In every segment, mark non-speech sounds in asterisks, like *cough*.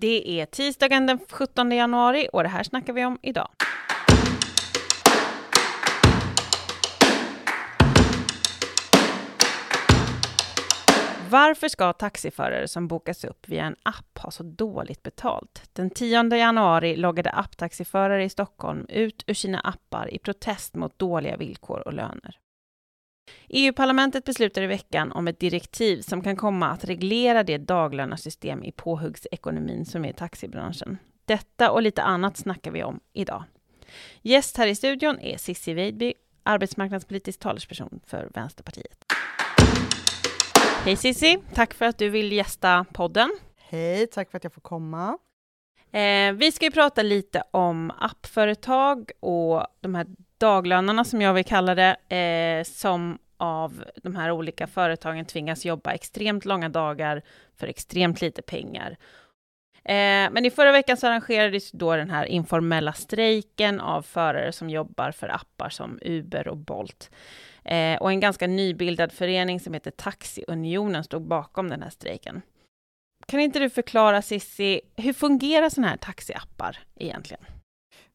Det är tisdagen den 17 januari och det här snackar vi om idag. Varför ska taxiförare som bokas upp via en app ha så dåligt betalt? Den 10 januari loggade apptaxiförare i Stockholm ut ur sina appar i protest mot dåliga villkor och löner. EU-parlamentet beslutar i veckan om ett direktiv som kan komma att reglera det daglönarsystem i påhuggsekonomin som är taxibranschen. Detta och lite annat snackar vi om idag. Gäst här i studion är Cissi Weidby, arbetsmarknadspolitisk talesperson för Vänsterpartiet. Hej Cissi, tack för att du vill gästa podden. Hej, tack för att jag får komma. Eh, vi ska ju prata lite om appföretag och de här daglönarna som jag vill kalla det, eh, som av de här olika företagen tvingas jobba extremt långa dagar för extremt lite pengar. Eh, men i förra veckan så arrangerades då den här informella strejken av förare som jobbar för appar som Uber och Bolt. Eh, och en ganska nybildad förening som heter Taxiunionen stod bakom den här strejken. Kan inte du förklara Sissi, hur fungerar sådana här taxiappar egentligen?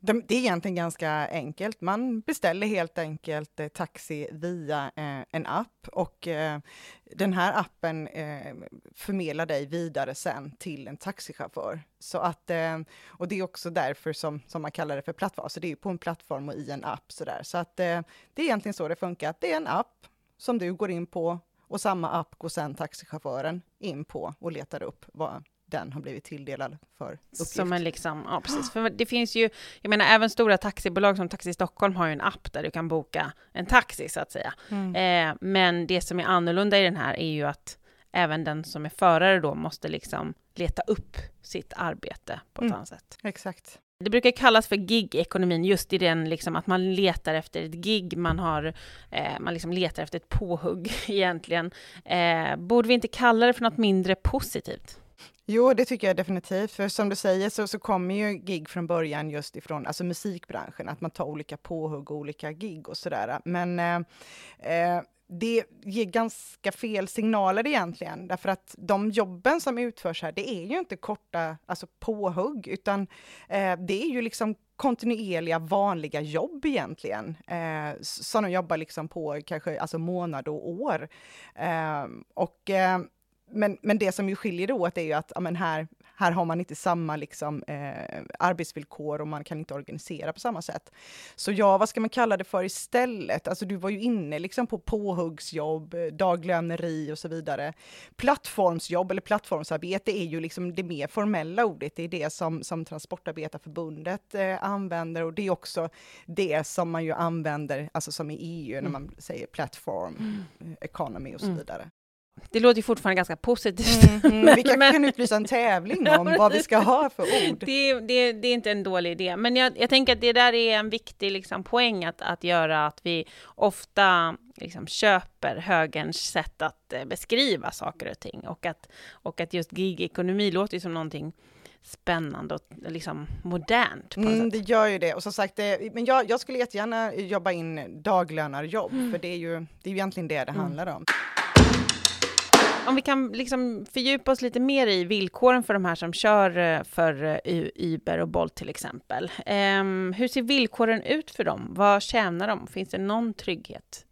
Det är egentligen ganska enkelt. Man beställer helt enkelt eh, taxi via eh, en app och eh, den här appen förmedlar dig vidare sen till en taxichaufför. Så att, och det är också därför som, som man kallar det för plattform, så det är på en plattform och i en app sådär. Så att det är egentligen så det funkar, det är en app som du går in på och samma app går sen taxichauffören in på och letar upp vad den har blivit tilldelad för uppgift. Som en liksom, ja precis. För det finns ju, jag menar även stora taxibolag som Taxi Stockholm har ju en app där du kan boka en taxi så att säga. Mm. Eh, men det som är annorlunda i den här är ju att även den som är förare då måste liksom leta upp sitt arbete på ett mm. annat sätt. Exakt. Det brukar kallas för gig-ekonomin, just i den liksom att man letar efter ett gig, man, har, eh, man liksom letar efter ett påhugg *laughs* egentligen. Eh, borde vi inte kalla det för något mindre positivt? Jo, det tycker jag definitivt. För som du säger så, så kommer ju gig från början just ifrån alltså musikbranschen, att man tar olika påhugg och olika gig och sådär. Men eh, eh, det ger ganska fel signaler egentligen, därför att de jobben som utförs här, det är ju inte korta alltså påhugg, utan eh, det är ju liksom kontinuerliga vanliga jobb egentligen, eh, som de jobbar liksom på kanske alltså månad och år. Eh, och eh, men, men det som ju skiljer det åt är ju att ja, men här, här har man inte samma liksom, eh, arbetsvillkor och man kan inte organisera på samma sätt. Så ja, vad ska man kalla det för istället? Alltså du var ju inne liksom på påhuggsjobb, daglöneri och så vidare. Plattformsjobb eller plattformsarbete är ju liksom det mer formella ordet. Det är det som, som Transportarbetarförbundet eh, använder och det är också det som man ju använder, alltså som i EU när mm. man säger plattform, mm. economy och så mm. vidare. Det låter ju fortfarande ganska positivt. Mm, mm. *laughs* men, vi kanske kan utlysa en tävling om vad vi ska ha för ord. Det, det, det är inte en dålig idé, men jag, jag, tänker att det där är en viktig liksom, poäng att, att göra, att vi ofta liksom, köper högerns sätt att eh, beskriva saker och ting, och att, och att just gigekonomi låter ju som någonting spännande och liksom modernt. På mm, det gör ju det. Och som sagt, det, men jag, jag skulle jättegärna jobba in daglönarjobb, mm. för det är ju det är ju egentligen det det mm. handlar om. Om vi kan liksom fördjupa oss lite mer i villkoren för de här som kör eh, för eh, Uber och Bolt till exempel. Um, hur ser villkoren ut för dem? Vad tjänar de? Finns det någon trygghet?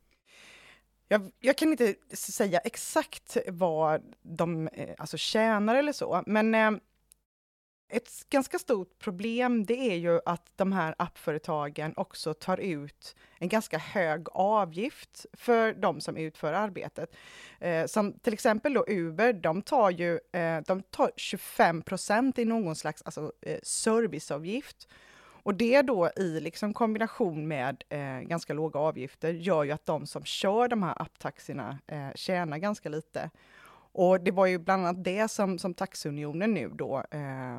Jag, jag, kan inte säga exakt vad de eh, alltså, tjänar eller så, men eh, ett ganska stort problem det är ju att de här appföretagen också tar ut en ganska hög avgift för de som utför arbetet. Eh, som till exempel då Uber, de tar ju eh, de tar 25 procent i någon slags alltså, eh, serviceavgift. Och det då i liksom kombination med eh, ganska låga avgifter gör ju att de som kör de här apptaxierna eh, tjänar ganska lite. Och det var ju bland annat det som, som Taxunionen nu då, eh,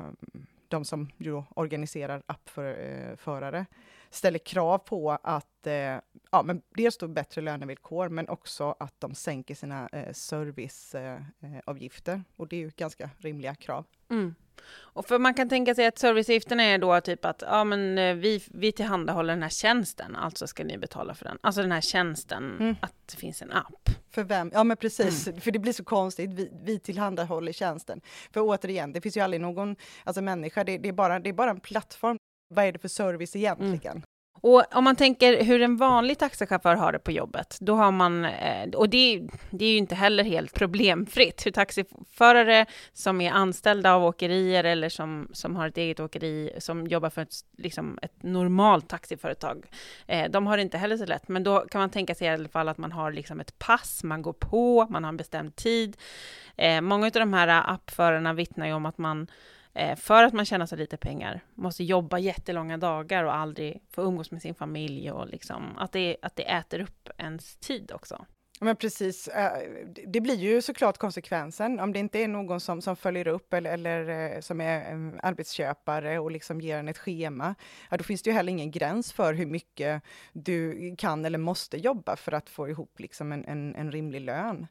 de som ju organiserar appförare, eh, ställer krav på att, eh, ja men dels då bättre lönevillkor, men också att de sänker sina eh, serviceavgifter. och det är ju ganska rimliga krav. Mm. Och för man kan tänka sig att serviceavgifterna är då typ att ja, men eh, vi, vi tillhandahåller den här tjänsten, alltså ska ni betala för den. Alltså den här tjänsten, mm. att det finns en app. För vem? Ja men precis, mm. för det blir så konstigt, vi, vi tillhandahåller tjänsten. För återigen, det finns ju aldrig någon alltså människa, det, det, är, bara, det är bara en plattform. Vad är det för service egentligen? Mm. Och om man tänker hur en vanlig taxichaufför har det på jobbet, då har man, eh, och det, det är ju inte heller helt problemfritt, hur taxiförare som är anställda av åkerier eller som, som har ett eget åkeri, som jobbar för ett, liksom ett normalt taxiföretag, eh, de har det inte heller så lätt, men då kan man tänka sig i alla fall att man har liksom ett pass, man går på, man har en bestämd tid. Eh, många av de här appförarna vittnar ju om att man Eh, för att man tjänar så lite pengar, måste jobba jättelånga dagar och aldrig få umgås med sin familj och liksom att det, att det äter upp ens tid också. Men precis, eh, det blir ju såklart konsekvensen om det inte är någon som, som följer upp eller, eller eh, som är arbetsköpare och liksom ger en ett schema. Ja, då finns det ju heller ingen gräns för hur mycket du kan eller måste jobba för att få ihop liksom en, en, en rimlig lön.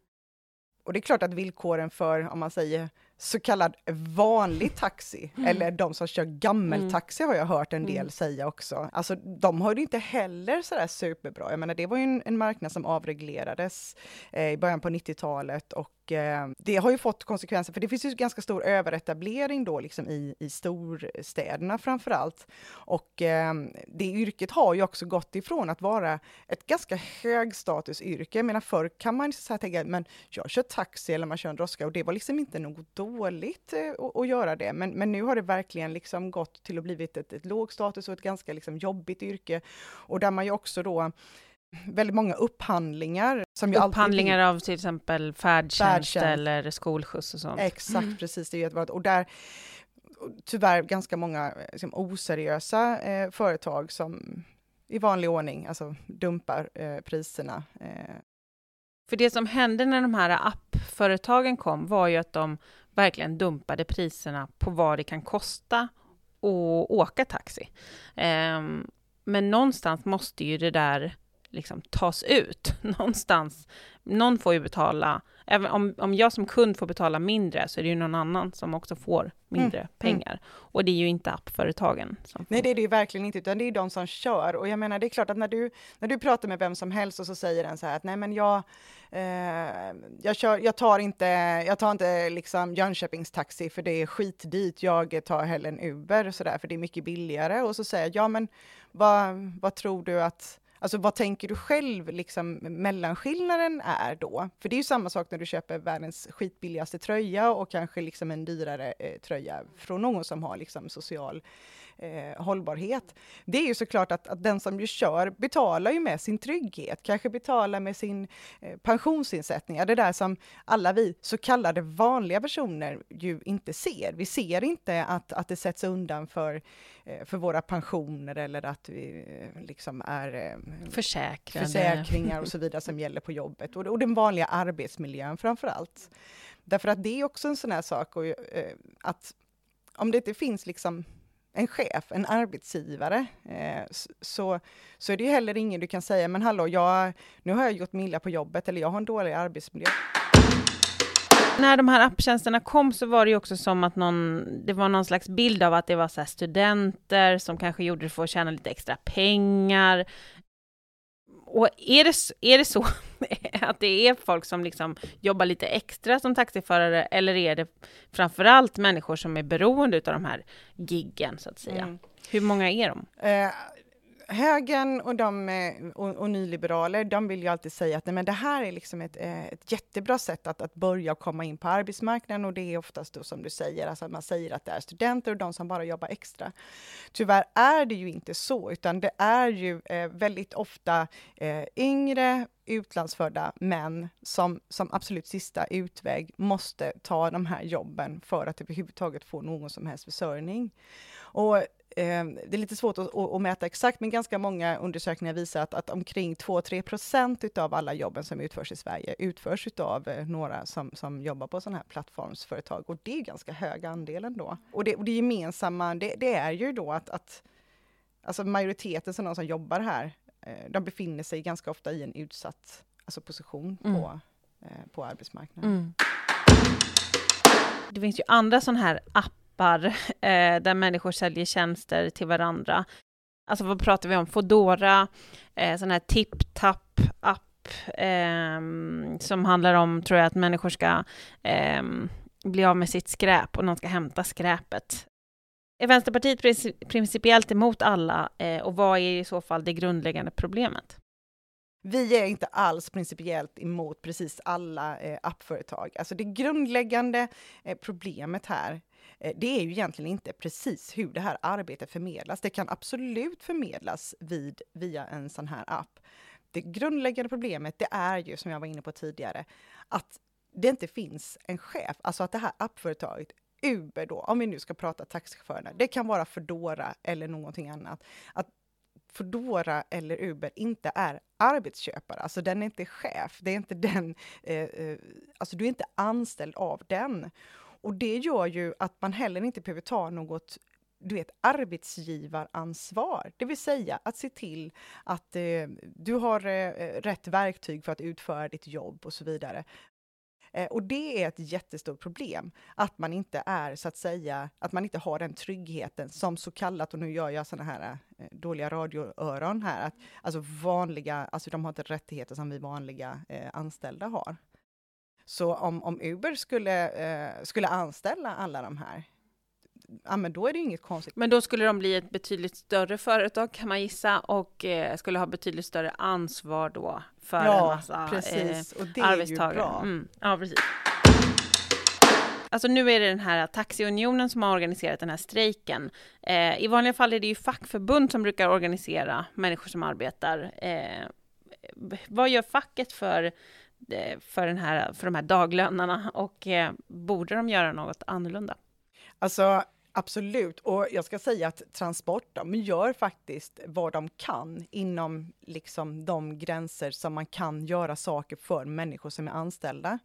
Och det är klart att villkoren för, om man säger så kallad vanlig taxi, mm. eller de som kör gammeltaxi mm. har jag hört en del mm. säga också. Alltså de har det inte heller sådär superbra. Jag menar det var ju en, en marknad som avreglerades eh, i början på 90-talet och eh, det har ju fått konsekvenser, för det finns ju ganska stor överetablering då liksom i, i storstäderna framför allt. Och eh, det yrket har ju också gått ifrån att vara ett ganska högstatusyrke. Jag menar förr kan man så här tänka, men jag kör taxi eller man kör en droska och det var liksom inte något dåligt eh, att, att göra det. Men, men nu har det verkligen liksom gått till att blivit ett, ett lågstatus och ett ganska liksom jobbigt yrke. Och där man ju också då väldigt många upphandlingar. Som upphandlingar alltid... av till exempel färdtjänst, färdtjänst. eller skolskjuts och sånt. Exakt, mm. precis. Det är jättebra. Och där tyvärr ganska många liksom, oseriösa eh, företag som i vanlig ordning alltså, dumpar eh, priserna. Eh. För det som hände när de här appföretagen kom var ju att de verkligen dumpade priserna på vad det kan kosta att åka taxi. Um, men någonstans måste ju det där liksom tas ut *laughs* någonstans. Någon får ju betala, även om, om jag som kund får betala mindre, så är det ju någon annan som också får mindre mm, mm. pengar. Och det är ju inte appföretagen. Som Nej, det är det ju verkligen inte, utan det är de som kör. Och jag menar, det är klart att när du, när du pratar med vem som helst och så säger den så här att nej men jag, eh, jag, kör, jag tar inte, jag tar inte liksom Jönköpings taxi för det är skitdyrt, jag tar hellre en Uber och så där, för det är mycket billigare. Och så säger jag, ja men vad, vad tror du att Alltså vad tänker du själv liksom mellanskillnaden är då? För det är ju samma sak när du köper världens skitbilligaste tröja och kanske liksom en dyrare eh, tröja från någon som har liksom social eh, hållbarhet. Det är ju såklart att, att den som ju kör betalar ju med sin trygghet, kanske betalar med sin eh, pensionsinsättning, det där som alla vi så kallade vanliga personer ju inte ser. Vi ser inte att, att det sätts undan för, eh, för våra pensioner eller att vi eh, liksom är eh, Försäkrade. försäkringar och så vidare som gäller på jobbet och, och den vanliga arbetsmiljön framför allt. Därför att det är också en sån här sak och, eh, att om det inte finns liksom en chef, en arbetsgivare, eh, så, så är det ju heller ingen du kan säga, men hallå, jag, nu har jag gjort mig illa på jobbet eller jag har en dålig arbetsmiljö. När de här apptjänsterna kom så var det ju också som att någon, det var någon slags bild av att det var så studenter som kanske gjorde det för att tjäna lite extra pengar. Och är det, är det så *laughs* att det är folk som liksom jobbar lite extra som taxiförare, eller är det framförallt människor som är beroende av de här giggen, så att säga? Mm. Hur många är de? Eh, högern och, de, eh, och, och, nyliberaler, de vill ju alltid säga att nej, men det här är liksom ett, eh, ett jättebra sätt att, att börja komma in på arbetsmarknaden och det är oftast då som du säger, alltså man säger att det är studenter och de som bara jobbar extra. Tyvärr är det ju inte så, utan det är ju eh, väldigt ofta eh, yngre utlandsfödda män som som absolut sista utväg måste ta de här jobben för att överhuvudtaget få någon som helst försörjning. Och eh, det är lite svårt att, att, mäta exakt, men ganska många undersökningar visar att, att omkring 2-3 procent utav alla jobben som utförs i Sverige utförs utav eh, några som, som jobbar på sådana här plattformsföretag. Och det är ganska hög andel ändå. Och det, och det gemensamma, det, det, är ju då att, att alltså majoriteten av de som jobbar här, de befinner sig ganska ofta i en utsatt alltså position mm. på, eh, på arbetsmarknaden. Mm. Det finns ju andra sådana här appar *laughs* eh, där människor säljer tjänster till varandra. Alltså vad pratar vi om? Fodora, eh, sån här tipp-tapp-app eh, som handlar om, tror jag, att människor ska eh, bli av med sitt skräp och någon ska hämta skräpet. Är Vänsterpartiet principiellt emot alla eh, och vad är i så fall det grundläggande problemet? Vi är inte alls principiellt emot precis alla eh, appföretag. Alltså det grundläggande eh, problemet här, eh, det är ju egentligen inte precis hur det här arbetet förmedlas. Det kan absolut förmedlas vid, via en sån här app. Det grundläggande problemet, det är ju som jag var inne på tidigare, att det inte finns en chef, alltså att det här appföretaget Uber då, om vi nu ska prata taxichaufförerna, det kan vara Foodora eller någonting annat. Att Foodora eller Uber inte är arbetsköpare, alltså den är inte chef, det är inte den, eh, eh, alltså du är inte anställd av den. Och det gör ju att man heller inte behöver ta något du vet, arbetsgivaransvar, det vill säga att se till att eh, du har eh, rätt verktyg för att utföra ditt jobb och så vidare. Eh, och det är ett jättestort problem, att man inte är så att säga, att man inte har den tryggheten som så kallat, och nu gör jag sådana här eh, dåliga radioöron här, att alltså vanliga, alltså de har inte rättigheter som vi vanliga eh, anställda har. Så om, om Uber skulle, eh, skulle anställa alla de här, ja, men då är det inget konstigt. Men då skulle de bli ett betydligt större företag kan man gissa och eh, skulle ha betydligt större ansvar då för ja, en massa precis. Eh, och det arbetstagare. Är ju bra. Mm. Ja, precis. Alltså nu är det den här taxiunionen som har organiserat den här strejken. Eh, I vanliga fall är det ju fackförbund som brukar organisera människor som arbetar. Eh, vad gör facket för, eh, för, den här, för de här daglönarna och eh, borde de göra något annorlunda? Alltså, Absolut, och jag ska säga att Transport, de gör faktiskt vad de kan inom liksom de gränser som man kan göra saker för människor som är anställda.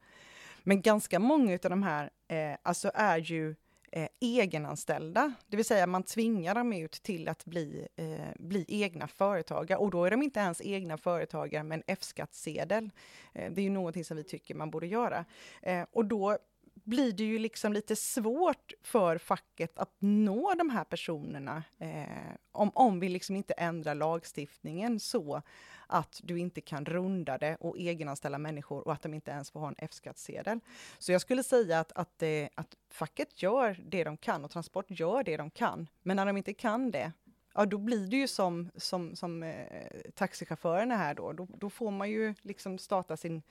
Men ganska många av de här eh, alltså är ju eh, egenanställda, det vill säga man tvingar dem ut till att bli, eh, bli egna företagare och då är de inte ens egna företagare med en F-skattsedel. Eh, det är ju någonting som vi tycker man borde göra. Eh, och då blir det ju liksom lite svårt för facket att nå de här personerna eh, om, om vi liksom inte ändrar lagstiftningen så att du inte kan runda det och egenanställa människor och att de inte ens får ha en F-skattsedel. Så jag skulle säga att, att, eh, att facket gör det de kan och Transport gör det de kan. Men när de inte kan det, ja då blir det ju som, som, som eh, taxichaufförerna här då. då. Då får man ju liksom starta sin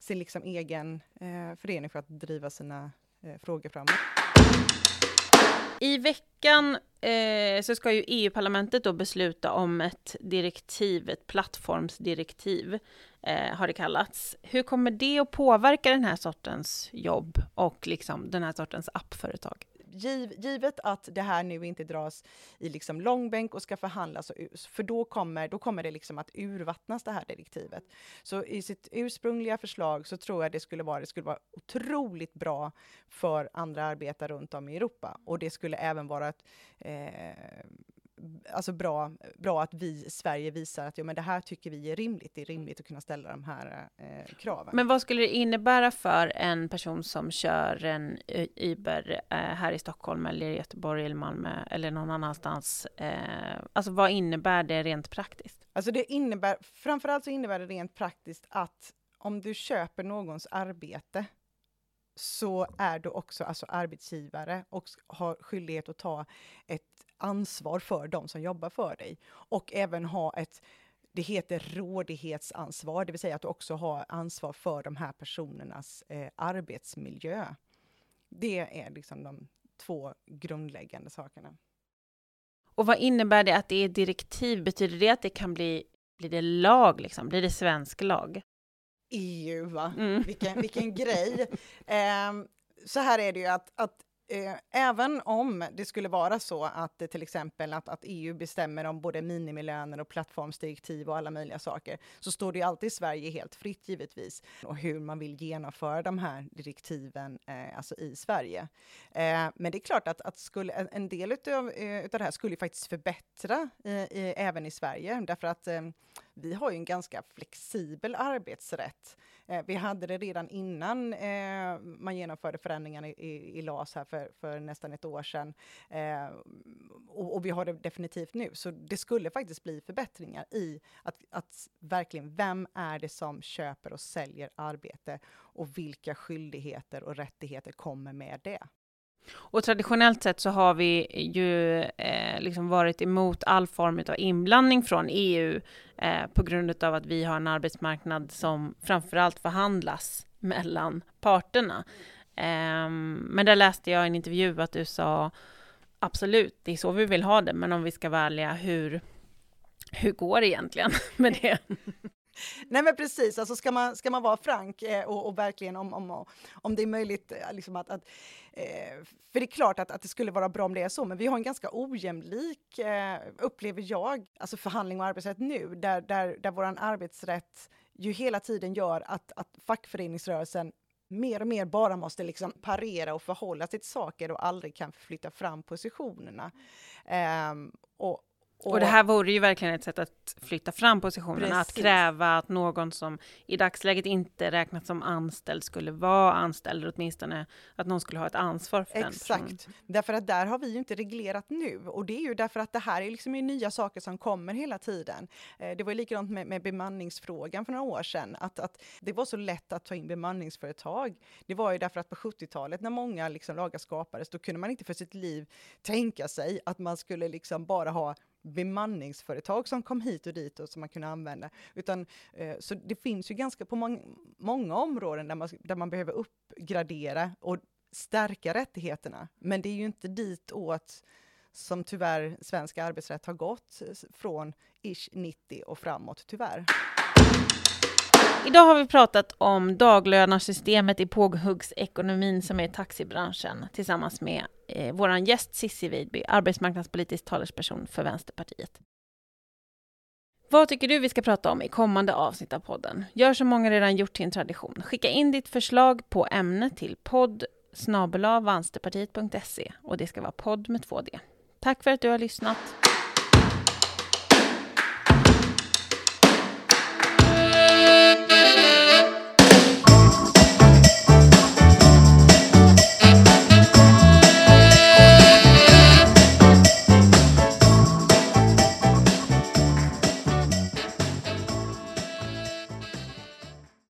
sin liksom egen eh, förening för att driva sina eh, frågor framåt. I veckan eh, så ska ju EU-parlamentet då besluta om ett direktiv, ett plattformsdirektiv, eh, har det kallats. Hur kommer det att påverka den här sortens jobb och liksom den här sortens appföretag? Giv, givet att det här nu inte dras i liksom långbänk och ska förhandlas, för då kommer, då kommer det liksom att urvattnas det här direktivet. Så i sitt ursprungliga förslag så tror jag det skulle vara, det skulle vara otroligt bra för andra arbetare runt om i Europa och det skulle även vara ett eh, alltså bra, bra att vi i Sverige visar att ja, men det här tycker vi är rimligt. Det är rimligt att kunna ställa de här eh, kraven. Men vad skulle det innebära för en person som kör en Uber eh, här i Stockholm eller i Göteborg eller Malmö eller någon annanstans? Eh, alltså vad innebär det rent praktiskt? Alltså det innebär, framförallt så innebär det rent praktiskt att om du köper någons arbete så är du också alltså arbetsgivare och har skyldighet att ta ett ansvar för de som jobbar för dig och även ha ett det heter rådighetsansvar, det vill säga att du också har ansvar för de här personernas eh, arbetsmiljö. Det är liksom de två grundläggande sakerna. Och vad innebär det att det är direktiv? Betyder det att det kan bli, blir det lag, liksom? blir det svensk lag? EU, va? Mm. Vilken, vilken grej! *laughs* Eh, så här är det ju att, att Eh, även om det skulle vara så att till exempel att, att, EU bestämmer om både minimilöner och plattformsdirektiv och alla möjliga saker, så står det alltid Sverige helt fritt givetvis, och hur man vill genomföra de här direktiven eh, alltså i Sverige. Eh, men det är klart att, att skulle, en del utav, eh, utav det här skulle faktiskt förbättra eh, även i Sverige, därför att eh, vi har ju en ganska flexibel arbetsrätt Eh, vi hade det redan innan eh, man genomförde förändringarna i, i, i LAS här för, för nästan ett år sedan. Eh, och, och, vi har det definitivt nu. Så det skulle faktiskt bli förbättringar i att, att verkligen, vem är det som köper och säljer arbete och vilka skyldigheter och rättigheter kommer med det? Och traditionellt sett så har vi ju eh, liksom varit emot all form av inblandning från EU eh, på grund av att vi har en arbetsmarknad som framförallt förhandlas *laughs* mellan parterna. Eh, men där läste jag i en intervju att du sa absolut, det är så vi vill ha det, men om vi ska välja, hur, hur går det egentligen *laughs* med det? Nej men precis, alltså ska man, ska man vara frank eh, och, och, verkligen om, om, om det är möjligt, eh, liksom att, att eh, för det är klart att, att det skulle vara bra om det är så, men vi har en ganska ojämlik, eh, upplever jag, alltså förhandling och arbetsrätt nu, där, där, där vår arbetsrätt ju hela tiden gör att, att fackföreningsrörelsen mer och mer bara måste liksom parera och förhålla sig till saker och aldrig kan flytta fram positionerna. Um, och, och, och, det här vore ju verkligen ett sätt att flytta fram positionerna, precis. att kräva att någon som i dagsläget inte räknas som anställd skulle vara anställd, eller åtminstone att någon skulle ha ett ansvar för Exakt. den Exakt, därför att där har vi ju inte reglerat nu och det är ju därför att det här är liksom nya saker som kommer hela tiden. Eh, det var ju likadant med, med bemanningsfrågan för några år sedan, att, att det var så lätt att ta in bemanningsföretag. Det var ju därför att på 70-talet när många liksom lagar skapades, då kunde man inte för sitt liv tänka sig att man skulle liksom bara ha bemanningsföretag som kom hit och dit och som man kunde använda. Utan, eh, så det finns ju ganska på mång, många områden där man, där man behöver uppgradera och stärka rättigheterna. Men det är ju inte dit åt som tyvärr svensk arbetsrätt har gått eh, från ish 90 och framåt, tyvärr. Idag har vi pratat om daglönarsystemet i påhuggsekonomin som är taxibranschen tillsammans med eh, vår gäst Sissi Widby, arbetsmarknadspolitisk talesperson för Vänsterpartiet. Vad tycker du vi ska prata om i kommande avsnitt av podden? Gör som många redan gjort till en tradition. Skicka in ditt förslag på ämne till podd vänsterpartiet.se och det ska vara podd med två D. Tack för att du har lyssnat.